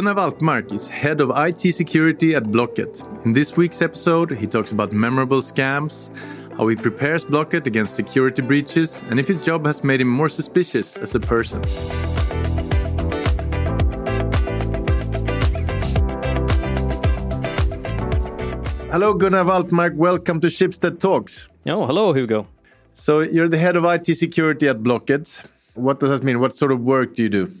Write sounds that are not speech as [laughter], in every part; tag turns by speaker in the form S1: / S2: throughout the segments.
S1: Gunnar Waltmark is head of IT security at Blocket. In this week's episode, he talks about memorable scams, how he prepares Blocket against security breaches, and if his job has made him more suspicious as a person. Hello, Gunnar Waltmark. Welcome to Schibsted Talks.
S2: Oh, hello, Hugo.
S1: So, you're the head of IT security at Blocket. What does that mean? What sort of work do you do?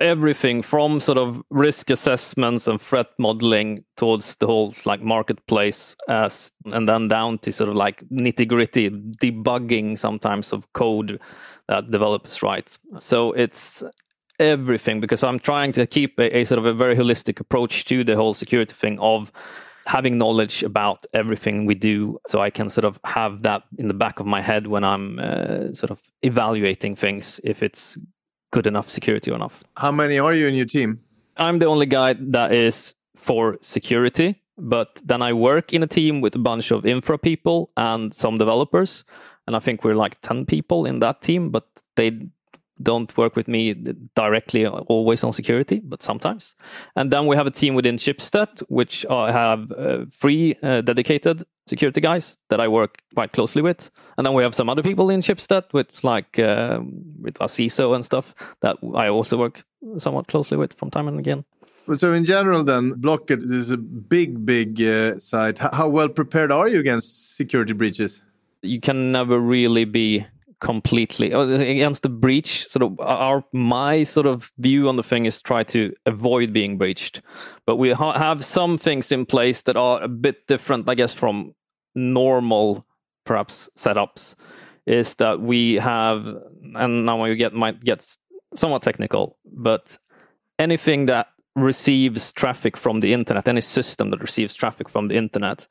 S2: Everything from sort of risk assessments and threat modeling towards the whole like marketplace, as and then down to sort of like nitty gritty debugging sometimes of code that developers write. So it's everything because I'm trying to keep a, a sort of a very holistic approach to the whole security thing of having knowledge about everything we do so i can sort of have that in the back of my head when i'm uh, sort of evaluating things if it's good enough security or not.
S1: How many are you in your team?
S2: I'm the only guy that is for security but then i work in a team with a bunch of infra people and some developers and i think we're like 10 people in that team but they don't work with me directly always on security, but sometimes. And then we have a team within Schibsted, which I have uh, three uh, dedicated security guys that I work quite closely with. And then we have some other people in Schibsted with like uh, with CISO and stuff that I also work somewhat closely with from time and again.
S1: So in general, then Blocket is a big, big uh, site. How well prepared are you against security breaches?
S2: You can never really be completely uh, against the breach. Sort of our my sort of view on the thing is try to avoid being breached. But we ha- have some things in place that are a bit different i guess from normal perhaps setups is that we have and now we get might get somewhat technical but anything that receives traffic from the internet any system that receives traffic from the internet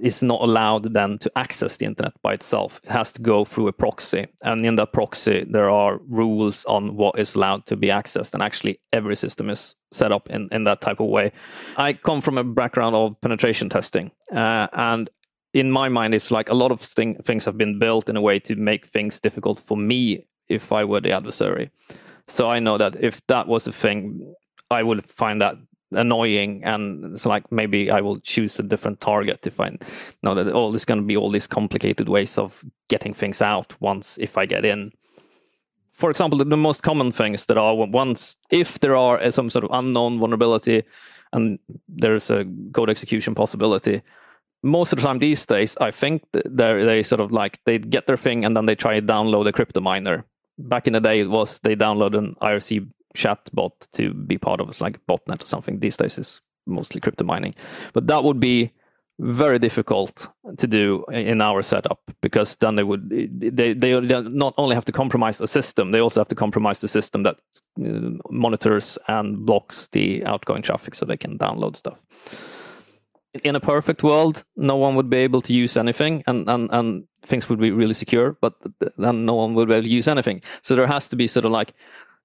S2: is not allowed then to access the internet by itself. It has to go through a proxy. And in that proxy, there are rules on what is allowed to be accessed. And actually, every system is set up in, in that type of way. I come from a background of penetration testing. Uh, and in my mind, it's like a lot of thing, things have been built in a way to make things difficult for me if I were the adversary. So I know that if that was a thing, I would find that annoying and it's like maybe i will choose a different target if i know that oh there's going to be all these complicated ways of getting things out once if i get in. For example the, the most common things that are once if there are uh, some sort of unknown vulnerability and there's a code execution possibility most of the time these days i think they they sort of like they get their thing and then they try to download a crypto miner back in the day it was they download an irc chatbot to be part of like botnet or something. These days is mostly crypto mining, but that would be very difficult to do in our setup because then they would they they not only have to compromise the system they also have to compromise the system that uh, monitors and blocks the outgoing traffic so they can download stuff. In a perfect world no one would be able to use anything and and, and things would be really secure but then no one would be able to use anything. So there has to be sort of like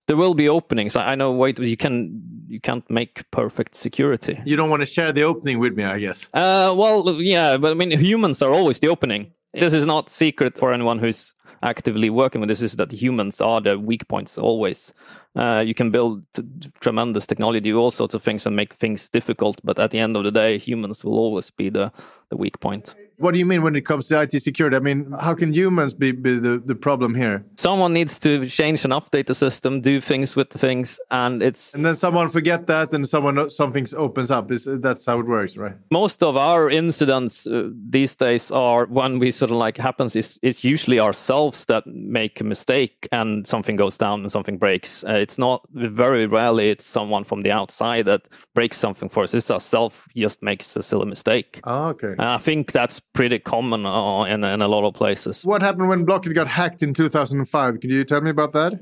S2: there will be openings. I know. Wait, you can you can't make perfect security.
S1: You don't want to share the opening with me, I guess.
S2: Uh, well, yeah, but I mean, humans are always the opening. This is not secret for anyone who's actively working with this. Is that humans are the weak points always. Uh, you can build t- tremendous technology, do all sorts of things, and make things difficult. But at the end of the day, humans will always be the the weak point.
S1: What do you mean when it comes to IT security? I mean, how can humans be, be the, the problem here?
S2: Someone needs to change and update the system, do things with the things, and it's
S1: and then someone forget that, and someone something opens up. Is that's how it works, right?
S2: Most of our incidents uh, these days are when we sort of like happens is it's usually ourselves that make a mistake and something goes down and something breaks. Uh, it's not very rarely it's someone from the outside that breaks something for us. It's ourselves just makes a silly mistake.
S1: Oh, okay.
S2: Uh, I think that's pretty common uh, in, in a lot of places.
S1: What happened when Blocket got hacked in 2005? Can you tell me about that?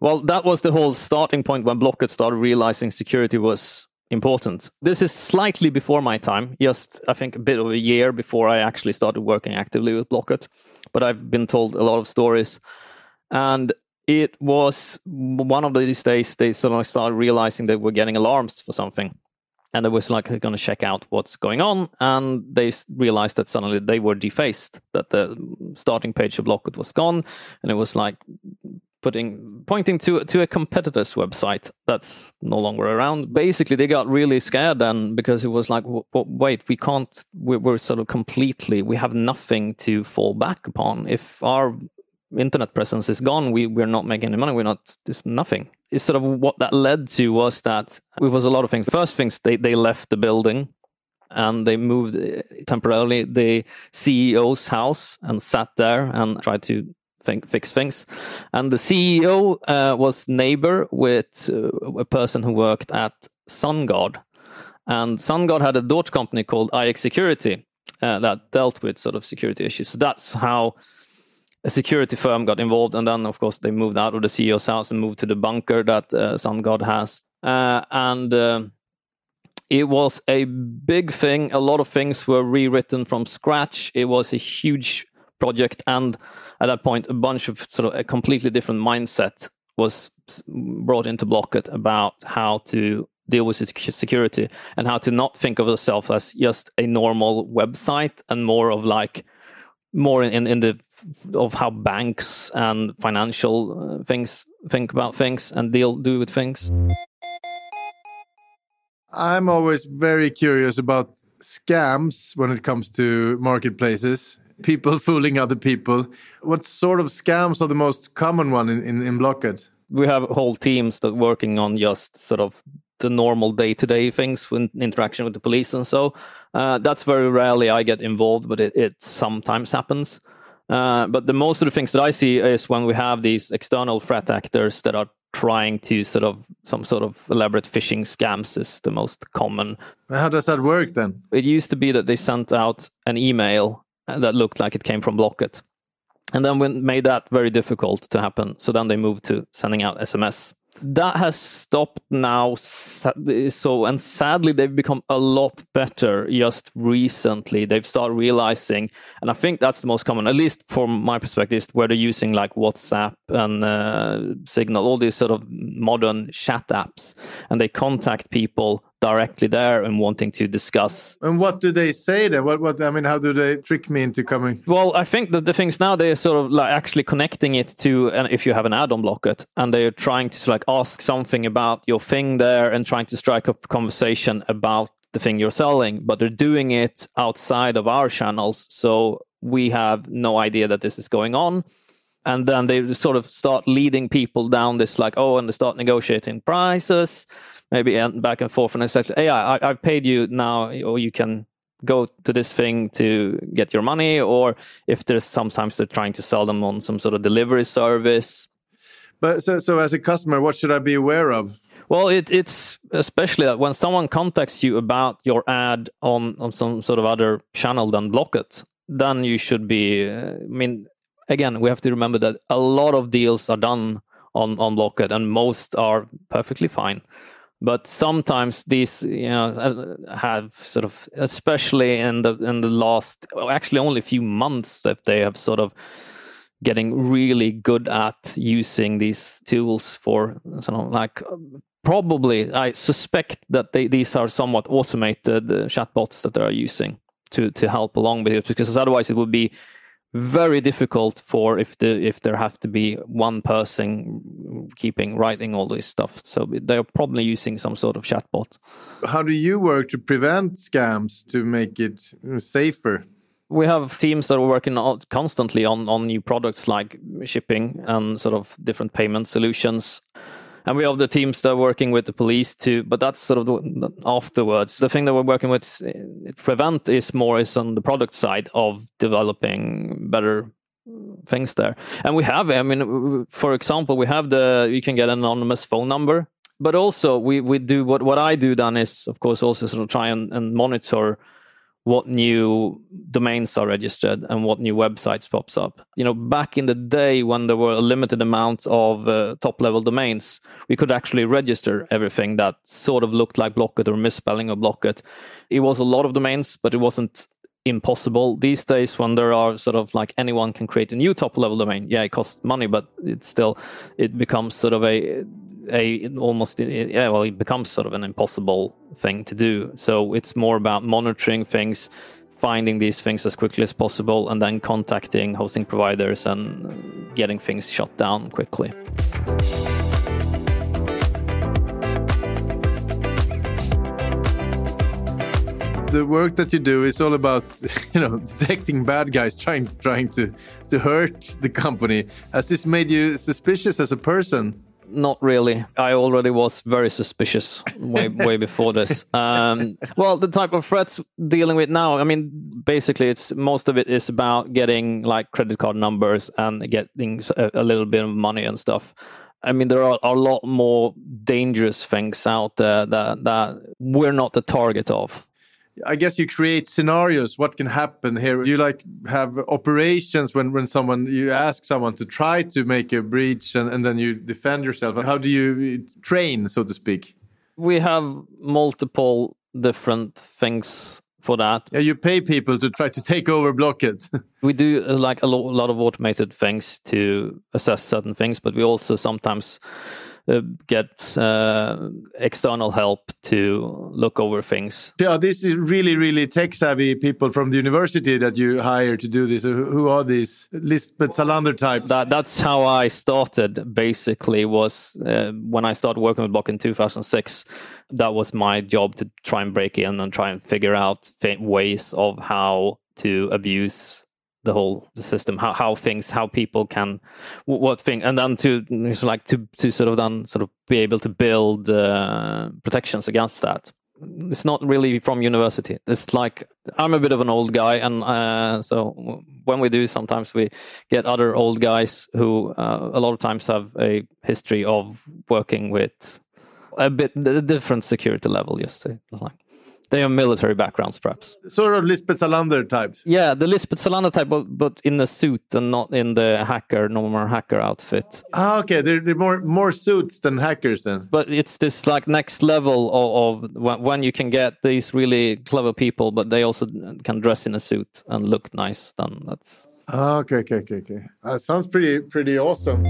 S2: Well, that was the whole starting point when Blocket started realizing security was important. This is slightly before my time, just I think a bit of a year before I actually started working actively with Blocket. But I've been told a lot of stories. And it was one of these days they suddenly started realizing they were getting alarms for something and they was like going to check out what's going on and they realized that suddenly they were defaced that the starting page of Blocket was gone and it was like putting pointing to to a competitor's website that's no longer around. Basically, they got really scared then because it was like, wait, we can't. We're, we're sort of completely. We have nothing to fall back upon. If our internet presence is gone, we we're not making any money. We're not. It's nothing. It's sort of what that led to was that it was a lot of things. First things, they they left the building and they moved uh, temporarily the CEO's house and sat there and tried to think, fix things. And the CEO uh, was neighbor with uh, a person who worked at SunGard. And SunGard had a daughter company called IX Security uh, that dealt with sort of security issues. So that's how a security firm got involved. And then, of course, they moved out of the CEO's house and moved to the bunker that uh, God has. Uh, and uh, it was a big thing. A lot of things were rewritten from scratch. It was a huge project and at that point a bunch of sort of a completely different mindset was brought into Blocket about how to deal with security and how to not think of yourself as just a normal website and more of like more in, in the of how banks and financial uh, things think about things and deal do with things
S1: i'm always very curious about scams when it comes to marketplaces people [laughs] fooling other people. What sort of scams are the most common one in, in, in Blocket?
S2: We have whole teams that working on just sort of the normal day-to-day things with interaction with the police and so. Uh, that's very rarely I get involved, but it, it sometimes happens. Uh, but the most of the things that I see is when we have these external threat actors that are trying to sort of some sort of elaborate phishing scams is the most common.
S1: How does that work then?
S2: It used to be that they sent out an email that looked like it came from Blocket. And then we made that very difficult to happen. So then they moved to sending out SMS. That has stopped now. So, and sadly, they've become a lot better just recently. They've started realizing, and I think that's the most common, at least from my perspective, is where they're using like WhatsApp and uh, Signal, all these sort of modern chat apps, and they contact people directly there and wanting to discuss.
S1: And what do they say then? What what I mean, how do they trick me into coming?
S2: Well, I think that the things now they're sort of like actually connecting it to and if you have an add-on Blocket and they're trying to like ask something about your thing there and trying to strike up a conversation about the thing you're selling, but they're doing it outside of our channels. So we have no idea that this is going on. And then they sort of start leading people down this like, oh, and they start negotiating prices maybe back and forth and it's like hey I, i've paid you now or you can go to this thing to get your money or if there's sometimes they're trying to sell them on some sort of delivery service.
S1: But so so as a customer what should i be aware of?
S2: Well it, it's especially that when someone contacts you about your ad on on some sort of other channel than Blocket then you should be i mean again we have to remember that a lot of deals are done on on Blocket and most are perfectly fine but sometimes these you know uh, have sort of especially in the in the last actually only a few months that they have sort of getting really good at using these tools for sort of like probably i suspect that they, these are somewhat automated uh, chatbots that they are using to to help along with it because otherwise it would be very difficult for if the if there have to be one person keeping writing all this stuff. So they're probably using some sort of chatbot.
S1: How do you work to prevent scams to make it safer?
S2: We have teams that are working constantly on on new products like shipping and sort of different payment solutions and we have the teams that are working with the police too but that's sort of afterwards. The thing that we're working with eh, prevent is more is on the product side of developing better things there. And we have i mean for example we have the you can get an anonymous phone number but also we we do what what i do then is of course also sort of try and, and monitor what new domains are registered and what new websites pops up. You know, back in the day when there were a limited amount of uh, top level domains, we could actually register everything that sort of looked like Blocket or misspelling of Blocket. It was a lot of domains, but it wasn't impossible these days when there are sort of like anyone can create a new top level domain yeah it costs money but it's still it becomes sort of a a almost yeah well it becomes sort of an impossible thing to do. So it's more about monitoring things finding these things as quickly as possible and then contacting hosting providers and getting things shut down quickly.
S1: The work that you do is all about [laughs] you know detecting bad guys trying trying to to hurt the company. Has this made you suspicious as a person
S2: not really. I already was very suspicious way [laughs] way before this. Um, well, the type of threats dealing with now, I mean, basically, it's most of it is about getting like credit card numbers and getting a, a little bit of money and stuff. I mean, there are, are, a lot more dangerous things out there that that we're not the target of.
S1: I guess you create scenarios. What can happen here? You like have operations when when someone you ask someone to try to make a breach and, and then you defend yourself. How do you train, so to speak?
S2: We have multiple different things for that.
S1: Yeah, you pay people to try to take over Blocket. [laughs]
S2: we do uh, like a lot of automated things to assess certain things, but we also sometimes get uh, external help to look over things.
S1: Yeah, this is really, really tech savvy people from the university that you hire to do this. Who are these Lisbeth Salander types?
S2: That, that's how I started. Basically, was uh, when I started working with Block in 2006. That was my job to try and break in and try and figure out ways of how to abuse the whole the system how how things how people can what thing and then to like to to sort of then sort of be able to build uh, protections against that. It's not really from university. It's like i'm a bit of an old guy and uh, so when we do sometimes we get other old guys who uh, a lot of times have a history of working with a bit a different security level just say like they have military backgrounds, perhaps.
S1: Sort of Lisbeth Salander types.
S2: Yeah, the Lisbeth Salander type, but, but in a suit and not in the hacker, normal hacker outfit.
S1: Ah, okay. They're, they're more more suits than hackers then.
S2: But it's this like next level of, of when you can get these really clever people, but they also can dress in a suit and look nice. Then that's.
S1: Ah, okay, okay, okay, okay. That sounds pretty pretty awesome.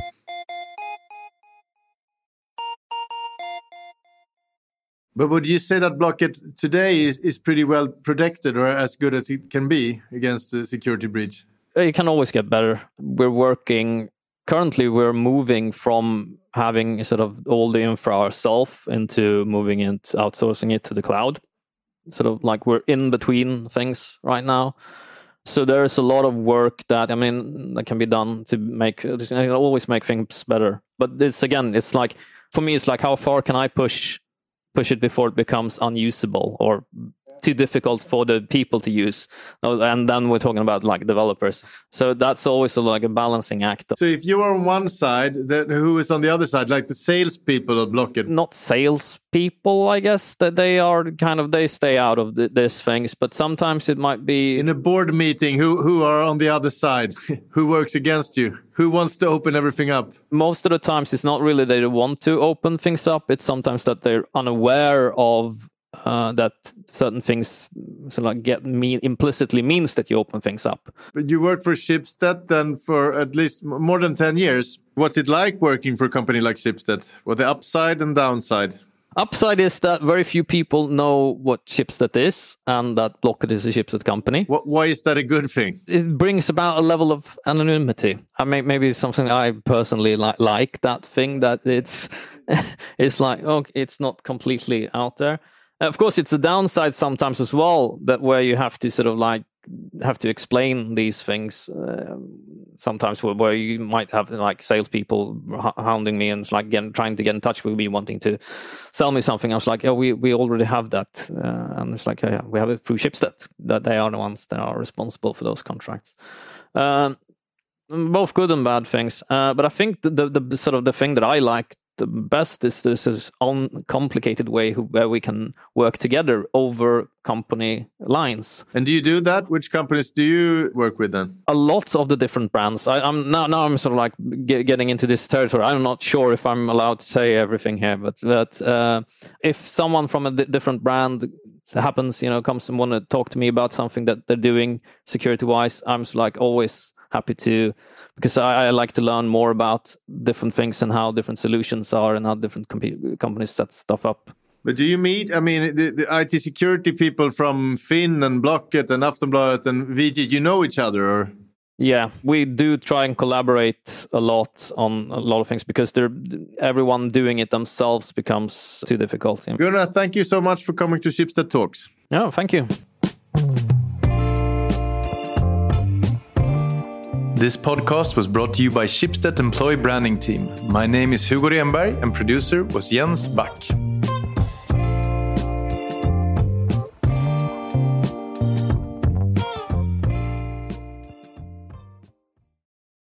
S1: But would you say that Blocket today is, is pretty well protected or as good as it can be against the security breach?
S2: Uh, it can always get better. We're working, currently, we're moving from having sort of all the infra ourselves into moving it, outsourcing it to the cloud. Sort of like we're in between things right now. So there's a lot of work that I mean that can be done to make always make things better. But it's again, it's like for me, it's like how far can I push push it before it becomes unusable or too difficult for the people to use. And then we're talking about like developers. So that's always a, like a balancing act.
S1: So if you are on one side then who is on the other side? Like the salespeople of blocket
S2: not salespeople i guess that they are kind of they stay out of the, these things but sometimes it might be
S1: in a board meeting who who are on the other side [laughs] who works against you who wants to open everything up
S2: most of the times it's not really they want to open things up it's sometimes that they're unaware of uh, that certain things so like get mean implicitly means that you open things up.
S1: But you worked for Schibsted then for at least more than 10 years. What's it like working for a company like Schibsted? What the upside and downside?
S2: Upside is that very few people know what Schibsted is and that Blocket is a Schibsted company.
S1: What, why is that a good thing?
S2: It brings about a level of anonymity. I mean, maybe something I personally li- like that thing that it's [laughs] it's like oh, it's not completely out there of course, it's a downside sometimes as well that where you have to sort of like have to explain these things uh, sometimes where, where, you might have like salespeople hounding me and like getting, trying to get in touch with me wanting to sell me something. I was like, oh, we, we already have that. Uh, and it's like, oh, yeah, we have it through Schibsted that they are the ones that are responsible for those contracts. Um, both good and bad things. Uh, but I think the, the, the, sort of the thing that I like the best is this is uncomplicated way where we can work together over company lines.
S1: And do you do that? Which companies do you work with then?
S2: A lot of the different brands. I, am now now I'm sort of like get, getting into this territory. I'm not sure if I'm allowed to say everything here, but but uh, if someone from a different brand happens, you know, comes and want to talk to me about something that they're doing security wise, I'm like always happy to because I, I, like to learn more about different things and how different solutions are and how different com- companies set stuff up.
S1: But do you meet? I mean, the, the IT security people from Finn and Blocket and Aftonbladet and VG. Do you know each other, or?
S2: yeah, we do try and collaborate a lot on a lot of things because they're everyone doing it themselves becomes too difficult.
S1: Gunnar, thank you so much for coming to Schibsted Talks.
S2: Yeah, thank you.
S1: This podcast was brought to you by Schibsted Employee Branding Team. My name is Hugo Renberg and producer was Jens Back.